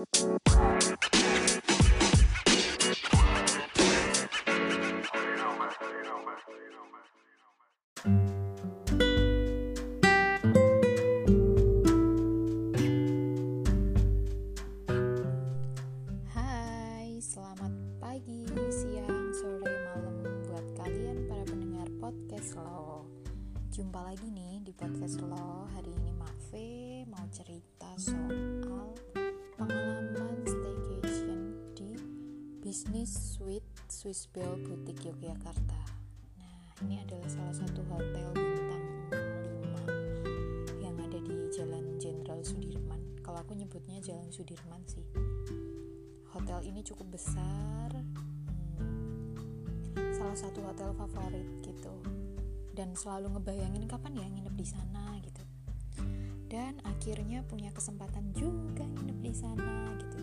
Música Yogyakarta. Nah, ini adalah salah satu hotel bintang 5 yang ada di Jalan Jenderal Sudirman. Kalau aku nyebutnya Jalan Sudirman sih. Hotel ini cukup besar hmm, salah satu hotel favorit gitu. Dan selalu ngebayangin kapan ya nginep di sana gitu. Dan akhirnya punya kesempatan juga nginep di sana gitu.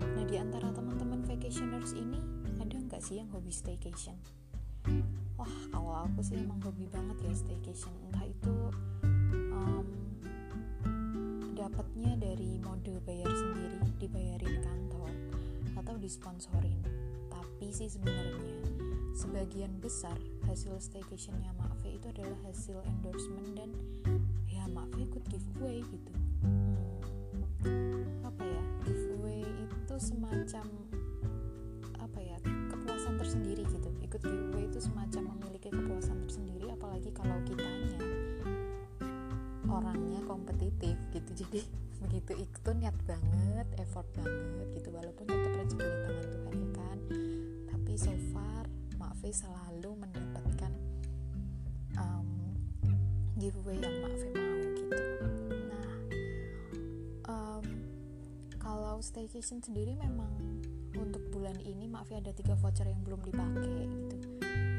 Nah di antara teman-teman vacationers ini ada nggak sih yang hobi staycation kalau aku sih emang hobi banget ya staycation. Entah itu um, dapatnya dari mode bayar sendiri dibayarin kantor atau disponsorin. Tapi sih sebenarnya sebagian besar hasil staycationnya Makve itu adalah hasil endorsement dan ya Makve ikut giveaway gitu. Hmm, apa ya giveaway itu semacam apa ya kepuasan tersendiri gitu ikut giveaway itu semacam memiliki kepuasan tersendiri apalagi kalau kitanya orangnya kompetitif gitu. Jadi begitu ikut tuh niat banget effort banget gitu. Walaupun tetap rezeki di tangan Tuhan ya kan. Tapi so far Makve selalu mendapatkan um, giveaway yang Makve mau gitu. Nah um, kalau staycation sendiri memang untuk bulan ini Makve ada tiga voucher yang belum dipakai gitu.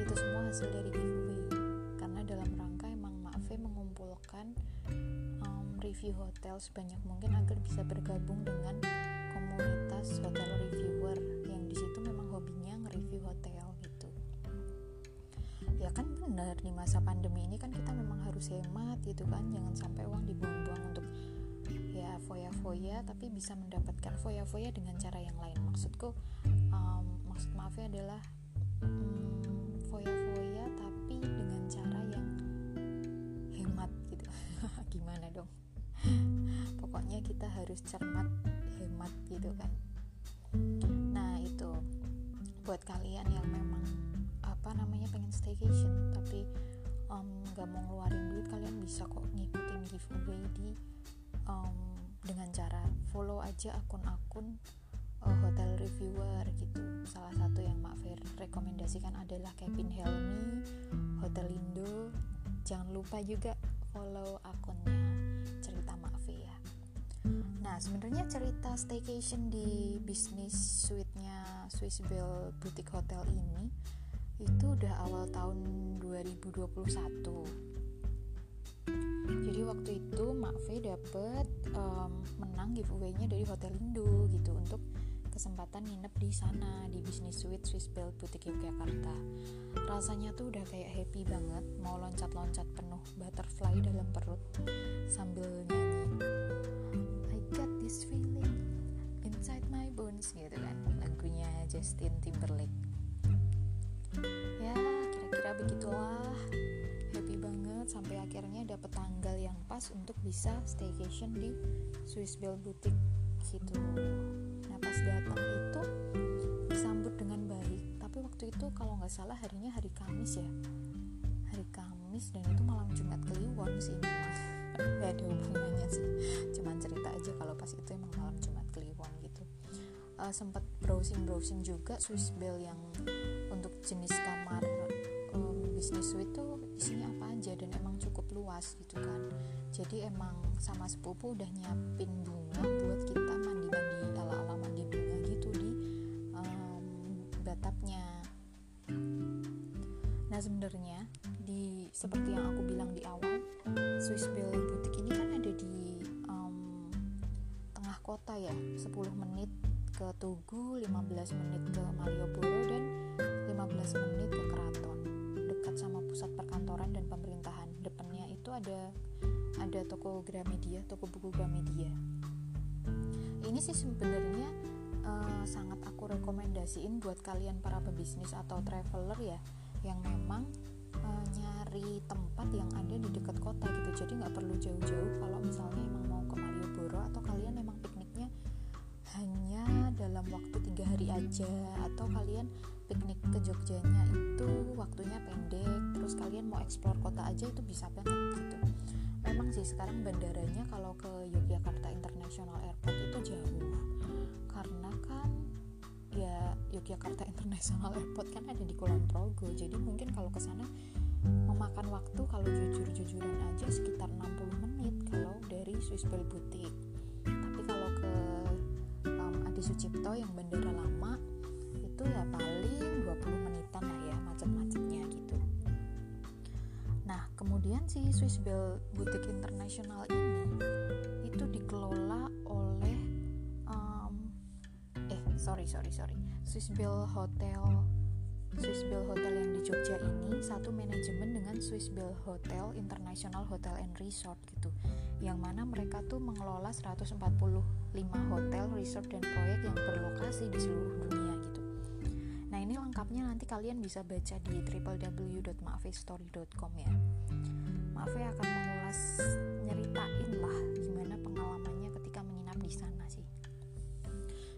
Itu semua hasil dari giveaway. Karena dalam rangka emang Makve mengumpulkan review hotel sebanyak mungkin agar bisa bergabung dengan komunitas hotel reviewer. Yang di situ memang hobinya nge-review hotel gitu. Ya kan benar di masa pandemi ini kan kita memang harus hemat gitu kan, jangan sampai uang dibuang-buang untuk ya foya-foya tapi bisa mendapatkan foya-foya dengan cara yang lain. Maksudku um, maksud maafnya adalah um, foya-foya tapi dengan cara yang hemat gitu. Gimana dong? pokoknya kita harus cermat hemat gitu kan nah itu buat kalian yang memang apa namanya pengen staycation tapi nggak um, mau ngeluarin duit kalian bisa kok ngikutin giveaway di um, dengan cara follow aja akun-akun uh, hotel reviewer gitu salah satu yang Mak Fer rekomendasikan adalah Kevin Helmi Hotel Indo jangan lupa juga follow akunnya cerita Makve ya. Nah sebenarnya cerita staycation di bisnis suite-nya Swiss Bell Boutique Hotel ini itu udah awal tahun 2021. Jadi waktu itu Makve dapet um, menang giveaway-nya dari Hotel Indo gitu untuk kesempatan nginep di sana di bisnis suite Swiss Bell Boutique Yogyakarta. Rasanya tuh udah kayak happy banget, mau loncat-loncat penuh butterfly dalam perut sambil nyanyi. I got this feeling inside my bones gitu kan, lagunya Justin Timberlake. Ya kira-kira begitulah, banget sampai akhirnya dapet tanggal yang pas untuk bisa staycation di Swiss Bell Boutique gitu. Nah pas datang itu disambut dengan baik. Tapi waktu itu kalau nggak salah harinya hari Kamis ya. Hari Kamis dan itu malam Jumat Kliwon sih. Nggak ada hubungannya sih. Cuman cerita aja kalau pas itu emang malam Jumat Kliwon gitu. Uh, sempat browsing browsing juga Swiss Bell yang untuk jenis kamar um, bisnis suite tuh isinya apa aja dan emang cukup luas gitu kan. Jadi emang sama sepupu udah nyiapin bunga buat kita mandi-mandi ala-ala mandi bunga gitu di um, batapnya. Nah sebenarnya di seperti yang aku bilang di awal Swiss Bell Boutique ini kan ada di um, tengah kota ya 10 menit ke Tugu 15 menit ke Malioboro dan 15 menit ke Keraton dekat sama pusat depannya itu ada ada toko Gramedia toko buku Gramedia. Ini sih sebenarnya uh, sangat aku rekomendasiin buat kalian para pebisnis atau traveler ya yang memang uh, nyari tempat yang ada di dekat kota gitu. Jadi nggak perlu jauh-jauh kalau misalnya emang mau ke Malioboro atau kalian emang pikniknya hanya dalam waktu tiga hari aja. Atau kalian piknik ke Jogjanya itu waktunya pendek terus kalian mau explore kota aja itu bisa banget gitu. Memang sih sekarang bandaranya kalau ke Yogyakarta International Airport itu jauh. Karena kan ya Yogyakarta International Airport kan ada di Kulon Progo. Jadi mungkin kalau ke sana memakan waktu kalau jujur-jujuran aja sekitar 60 menit kalau dari Swiss Bell Boutique. Tapi kalau ke um, Adi Sucipto yang bandara lama itu ya paling 20 menitan lah ya macet-macetnya gitu. Nah kemudian si Swiss Bell Boutique International ini itu dikelola oleh um, eh sorry sorry sorry. Swiss Bell Hotel Swiss Bell Hotel yang di Jogja ini satu manajemen dengan Swiss Bell Hotel International Hotel and Resort gitu. Yang mana mereka tuh mengelola 145 hotel, resort, dan proyek yang berlokasi di seluruh dunia ini lengkapnya nanti kalian bisa baca di www.maafestory.com ya. Maafe akan mengulas nyeritain lah gimana pengalamannya ketika menginap di sana sih.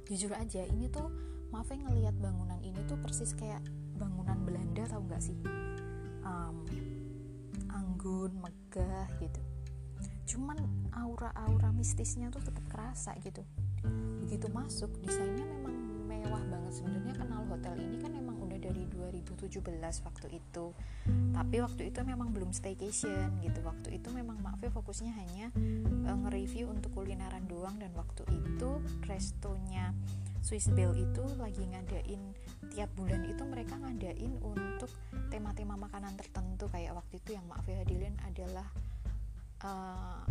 Jujur aja ini tuh Maafe ngelihat bangunan ini tuh persis kayak bangunan Belanda tau gak sih? Um, anggun, megah gitu. Cuman aura-aura mistisnya tuh tetap kerasa gitu. Begitu masuk desainnya memang mewah banget. Sebenarnya kenal hotel ini kan emang udah dari 2017 waktu itu. Tapi waktu itu memang belum staycation gitu. Waktu itu memang maaf ya fokusnya hanya uh, nge-review untuk kulineran doang. Dan waktu itu restonya Swiss Bell itu lagi ngadain tiap bulan itu mereka ngadain untuk tema-tema makanan tertentu. Kayak waktu itu yang maaf ya hadilin adalah uh,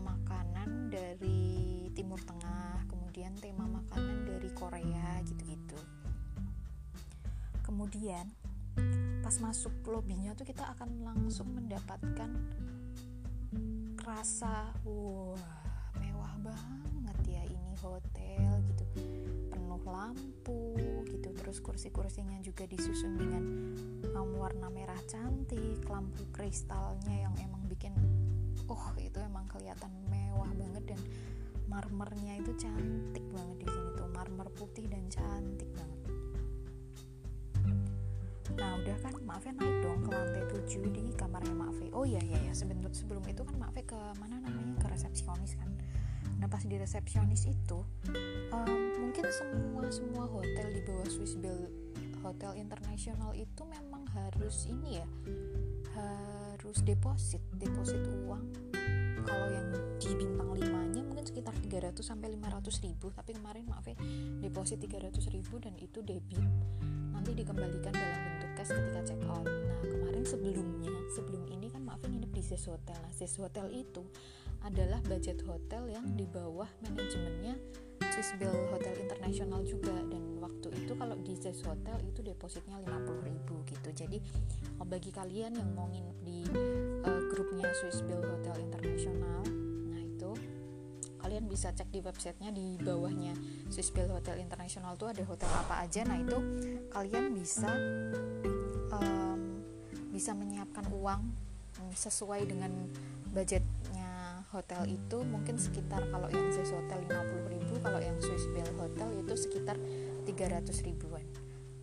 makanan dari Timur Tengah kemudian tema makanan dari Korea gitu-gitu. Kemudian pas masuk lobbynya tuh kita akan langsung mendapatkan rasa wah mewah banget ya ini hotel gitu. Penuh lampu gitu. Terus kursi-kursinya juga disusun dengan um, warna merah cantik lampu kristalnya yang emang bikin oh itu emang kelihatan mewah banget dan marmernya itu cantik banget di sini tuh. Marmer putih dan cantik banget. Nah udah kan maaf ya naik dong ke lantai 7 di kamarnya maaf oh iya iya ya sebelum sebelum itu kan maaf ke mana namanya? Ke resepsionis kan? Nah pas di resepsionis itu um, mungkin semua semua hotel di bawah Swiss Bell Hotel Internasional itu memang harus ini ya harus deposit deposit uang kalau yang di bintang 5 nya mungkin sekitar 300 sampai 500 ribu tapi kemarin maaf ya deposit 300 ribu dan itu debit nanti dikembalikan dalam bentuk cash ketika check out. Nah kemarin sebelumnya sebelum ini kan maaf nginep di Zes Hotel. Nah Zes Hotel itu adalah budget hotel yang di bawah manajemennya Swiss Bell Hotel Internasional juga dan Zes Hotel itu depositnya 50 ribu gitu. Jadi bagi kalian yang mau nginep di uh, grupnya Swiss Bell Hotel Internasional nah itu kalian bisa cek di websitenya di bawahnya Swiss Bell Hotel Internasional tuh ada hotel apa aja. Nah itu kalian bisa um, bisa menyiapkan uang sesuai dengan budgetnya hotel itu. Mungkin sekitar kalau yang Swiss Hotel 50 ribu kalau yang Swiss Bell Hotel itu sekitar 300 ribuan.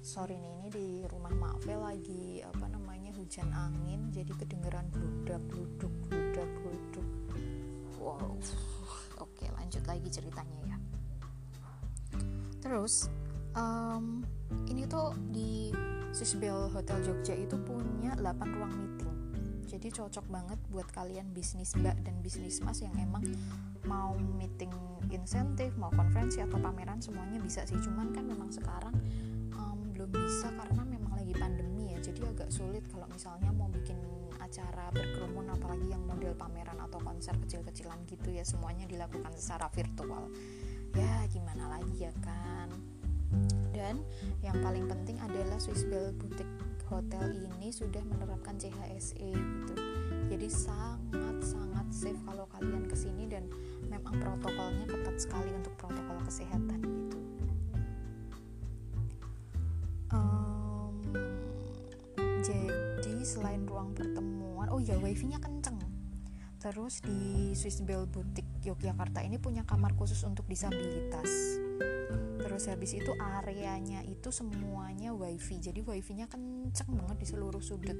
Sorry nih ini di rumah Maafel lagi apa namanya hujan angin jadi kedengeran bludak bluduk bludak bluduk wow. Oke lanjut lagi ceritanya ya. Terus um, ini tuh di Sisbel Hotel Jogja itu punya 8 ruang meeting. Jadi cocok banget buat kalian bisnis mbak dan bisnis mas yang emang mau meeting insentif mau konferensi atau pameran semuanya bisa sih. Cuman kan memang sekarang belum bisa karena memang lagi pandemi ya. Jadi agak sulit kalau misalnya mau bikin acara berkerumun apalagi yang model pameran atau konser kecil-kecilan gitu ya. Semuanya dilakukan secara virtual. Ya gimana lagi ya kan? Dan yang paling penting adalah Swiss Bell Boutique Hotel ini sudah menerapkan CHSE gitu. Jadi sangat-sangat safe kalau kalian ke sini dan memang protokolnya ketat sekali untuk protokol kesehatan gitu. Um, jadi selain ruang pertemuan oh ya wifi-nya kenceng. Terus di Swiss Bell Boutique Yogyakarta ini punya kamar khusus untuk disabilitas. Terus habis itu areanya itu semuanya wifi jadi wifi-nya kenceng banget di seluruh sudut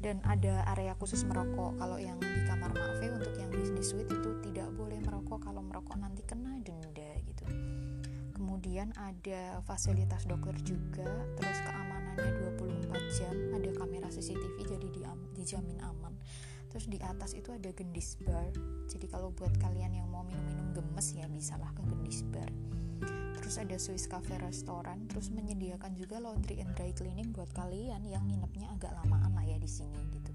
dan ada area khusus merokok. Kalau yang di kamar Mafe untuk yang bisnis suite itu tidak boleh merokok. Kalau merokok nanti kena denda gitu. Kemudian ada fasilitas dokter juga. Terus keamanannya 24 jam. Ada kamera CCTV jadi dijamin aman. Terus di atas itu ada gendis bar. Jadi kalau buat kalian yang mau minum-minum gemes ya bisalah ke gendis bar terus ada Swiss Cafe restoran terus menyediakan juga laundry and dry cleaning buat kalian yang nginepnya agak lamaan lah ya di sini gitu.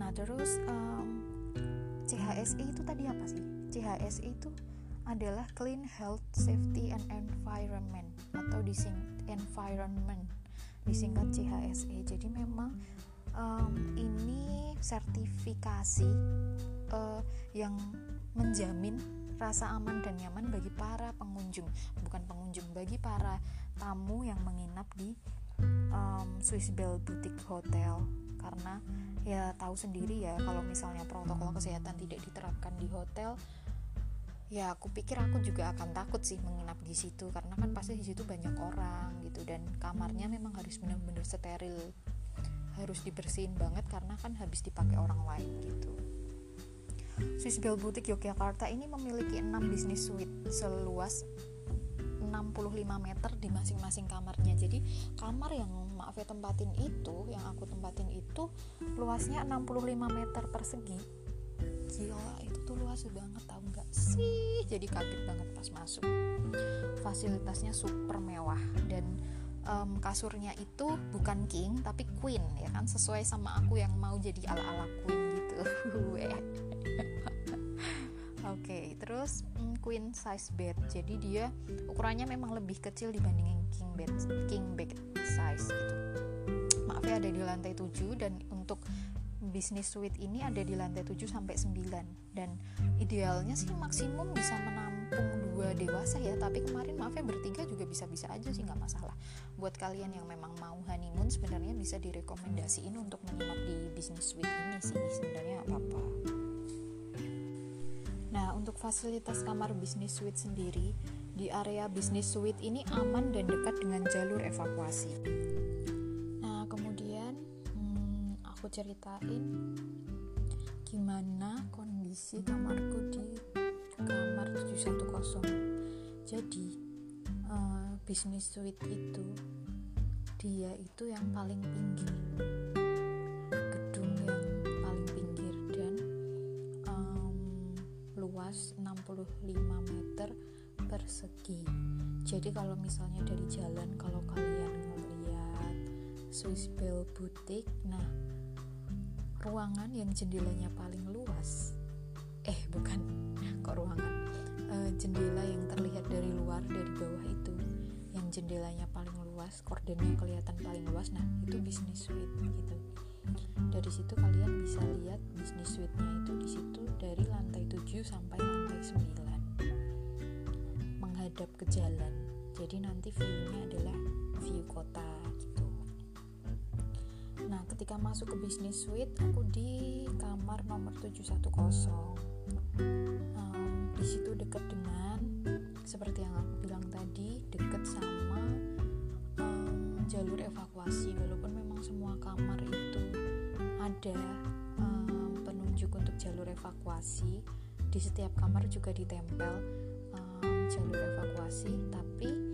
Nah terus um, CHSE itu tadi apa sih? CHSE itu adalah Clean Health Safety and Environment atau dising environment disingkat CHSE jadi memang um, ini sertifikasi uh, yang menjamin rasa aman dan nyaman bagi para pengunjung. Bukan pengunjung bagi para tamu yang menginap di um, Swiss Bell Boutique Hotel. Karena ya tahu sendiri ya kalau misalnya protokol kesehatan tidak diterapkan di hotel ya aku pikir aku juga akan takut sih menginap di situ. Karena kan pasti di situ banyak orang gitu dan kamarnya memang harus benar-benar steril. Harus dibersihin banget karena kan habis dipakai orang lain gitu Swiss Bell Boutique Yogyakarta ini memiliki 6 bisnis suite seluas 65 meter di masing-masing kamarnya. Jadi kamar yang maaf ya tempatin itu yang aku tempatin itu luasnya 65 meter persegi. Gila itu tuh luas banget tau nggak? Sih jadi kaget banget pas masuk. Fasilitasnya super mewah dan um, kasurnya itu bukan king tapi queen ya kan? Sesuai sama aku yang mau jadi ala-ala queen gitu terus mm, queen size bed. Jadi dia ukurannya memang lebih kecil dibandingin king bed, king bed size gitu. Maaf ya ada di lantai 7 dan untuk bisnis suite ini ada di lantai 7 sampai 9 dan idealnya sih maksimum bisa menampung dua dewasa ya. Tapi kemarin maaf ya bertiga juga bisa-bisa aja sih nggak masalah. Buat kalian yang memang mau honeymoon sebenarnya bisa direkomendasiin untuk menginap di bisnis suite ini sih. Sebenarnya apa-apa untuk fasilitas kamar bisnis suite sendiri di area bisnis suite ini aman dan dekat dengan jalur evakuasi. Ceritain gimana kondisi kamarku di kamar 710 jadi uh, bisnis suite itu dia itu yang paling pinggir meter persegi. Jadi kalau misalnya dari jalan kalau kalian ngeliat Swiss Bell Boutique nah ruangan yang jendelanya paling luas eh bukan kok ruangan? E, jendela yang terlihat dari luar dari bawah itu yang jendelanya paling luas kordennya kelihatan paling luas nah itu bisnis suite gitu dari situ kalian bisa lihat bisnis suite-nya itu di situ dari lantai 7 sampai lantai 9 menghadap ke jalan jadi nanti view-nya adalah view kota Nah, ketika masuk ke bisnis suite, aku di kamar nomor 710. Um, di situ dekat dengan seperti yang aku bilang tadi, dekat sama um, jalur evakuasi. Walaupun memang semua kamar itu ada um, penunjuk untuk jalur evakuasi, di setiap kamar juga ditempel um, jalur evakuasi, tapi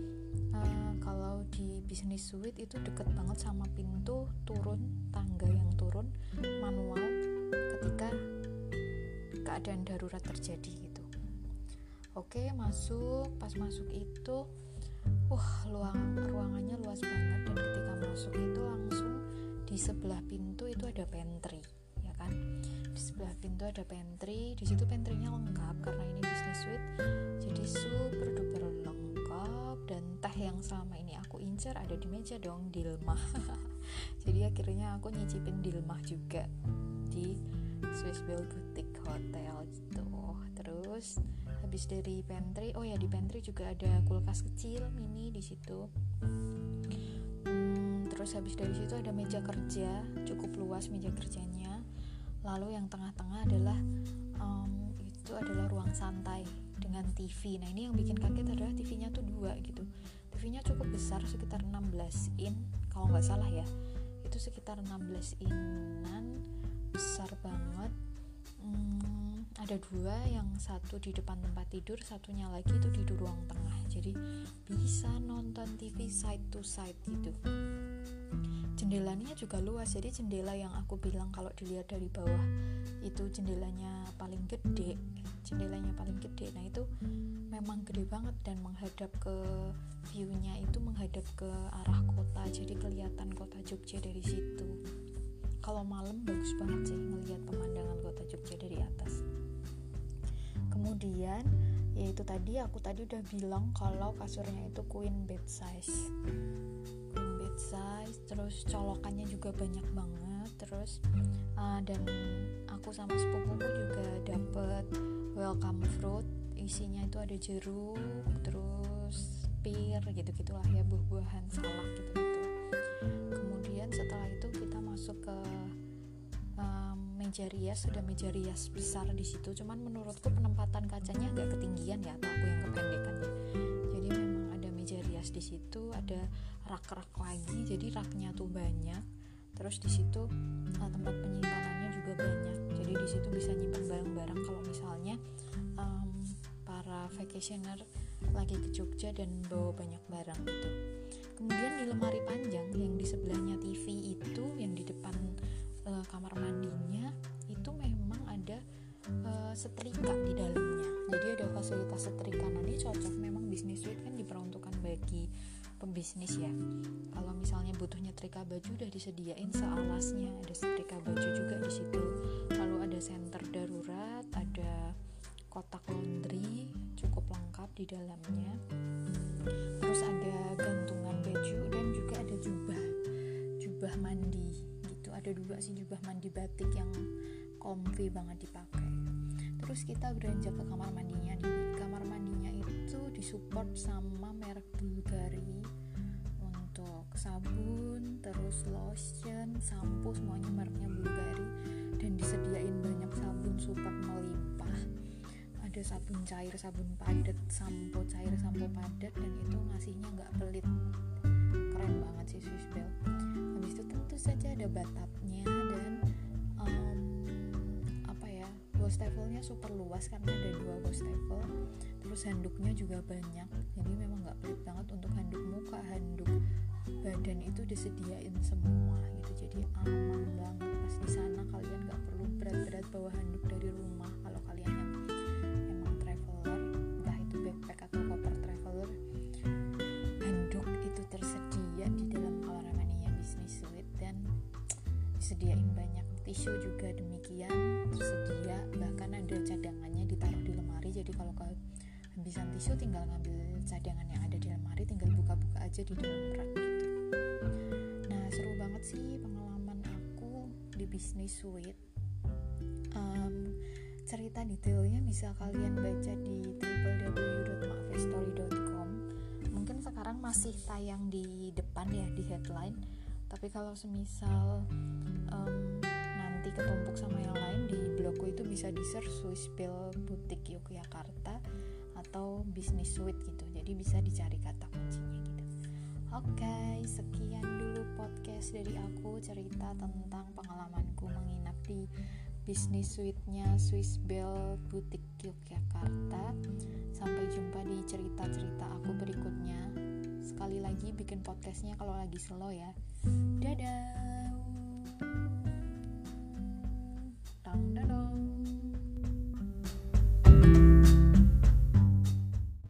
di bisnis suite itu deket banget sama pintu turun tangga yang turun manual ketika keadaan darurat terjadi gitu. Oke masuk. Pas masuk itu wah luang ruangannya luas banget dan ketika masuk itu langsung di sebelah pintu itu ada pantry ya kan? Di sebelah pintu ada pantry di situ pantrynya lengkap karena ini bisnis suite. Jadi super duper lengkap dan teh yang selama ini aku incer ada di meja dong Dilmah jadi akhirnya aku nyicipin Dilmah juga di Swiss Bell Boutique hotel gitu. Terus habis dari pantry oh ya di pantry juga ada kulkas kecil mini di situ terus habis dari situ ada meja kerja cukup luas meja kerjanya. Lalu yang tengah-tengah adalah um, itu adalah ruang santai dengan TV nah ini yang bikin kaget adalah TV-nya tuh dua gitu. TV-nya cukup besar sekitar 16 in kalau nggak salah ya. Itu sekitar 16 inan besar banget. Hmm, ada dua yang satu di depan tempat tidur satunya lagi itu di ruang tengah. Jadi bisa nonton TV side to side gitu. Jendelanya juga luas jadi jendela yang aku bilang kalau dilihat dari bawah itu jendelanya paling gede jendelanya paling gede. Nah itu memang gede banget dan menghadap ke viewnya itu menghadap ke arah kota. Jadi kelihatan kota Jogja dari situ. Kalau malam bagus banget sih melihat pemandangan kota Jogja dari atas kemudian yaitu tadi aku tadi udah bilang kalau kasurnya itu queen bed size. Size terus colokannya juga banyak banget terus uh, dan aku sama sepupuku juga dapet welcome fruit isinya itu ada jeruk terus pir gitu gitulah ya buah-buahan salak gitu gitu kemudian setelah itu kita masuk ke um, meja rias ada meja rias besar di situ. Cuman menurutku penempatan kacanya agak ketinggian ya atau aku yang kependekannya. Jadi memang ada meja rias di situ ada rak-rak lagi jadi raknya tuh banyak. Terus di situ uh, tempat penyimpanannya juga banyak. Jadi di situ bisa nyimpan barang-barang. Kalau misalnya um, para vacationer lagi ke Jogja dan bawa banyak barang gitu. Kemudian di lemari panjang yang di sebelahnya TV itu yang di depan uh, kamar mandinya itu memang ada uh, setrika di dalamnya. Jadi ada fasilitas setrika. Nah ini cocok. Memang bisnis suite kan diperuntukkan bagi pembisnis ya. Kalau misalnya butuh nyetrika baju udah disediain sealasnya. Ada setrika baju juga di situ. Lalu ada center darurat ada kotak laundry cukup lengkap di dalamnya. Terus ada gantungan baju dan juga ada jubah. Jubah mandi gitu. Ada dua sih jubah mandi batik yang comfy banget dipakai terus kita beranjak ke kamar mandinya di kamar mandinya itu disupport sama merek Bulgari untuk sabun terus lotion sampo semuanya mereknya Bulgari. Dan disediain banyak sabun super melimpah. Ada sabun cair sabun padat sampo cair sampo padat dan itu ngasihnya nggak pelit. Keren banget sih Swiss Bell habis itu tentu saja ada batapnya ya wastafelnya super luas karena ada dua wastafel terus handuknya juga banyak jadi memang nggak pelit banget untuk handuk muka handuk badan itu disediain semua gitu. Jadi aman banget. Pas di sana kalian nggak perlu berat-berat bawa handuk dari rumah. Kalau kalian yang emang traveler entah itu backpack atau koper traveler handuk itu tersedia di dalam kamar mandinya bisnis suite dan disediain banyak tisu juga demikian bahkan ada cadangannya ditaruh di lemari. Jadi kalau kehabisan tisu tinggal ngambil cadangan yang ada di lemari tinggal buka-buka aja di dalam rak gitu. Nah seru banget sih pengalaman aku di bisnis suite. Um, cerita detailnya bisa kalian baca di www.makfreestory.com mungkin sekarang masih tayang di depan ya di headline. Tapi kalau semisal um, nanti ketumpuk sama yang bisa di search Swiss Bell Boutique Yogyakarta atau bisnis suite gitu. Jadi bisa dicari kata kuncinya gitu. Oke okay, sekian dulu podcast dari aku cerita tentang pengalamanku menginap di bisnis suite-nya Swiss Bell Boutique Yogyakarta. Sampai jumpa di cerita-cerita aku berikutnya. Sekali lagi bikin podcastnya kalau lagi slow ya. Dadah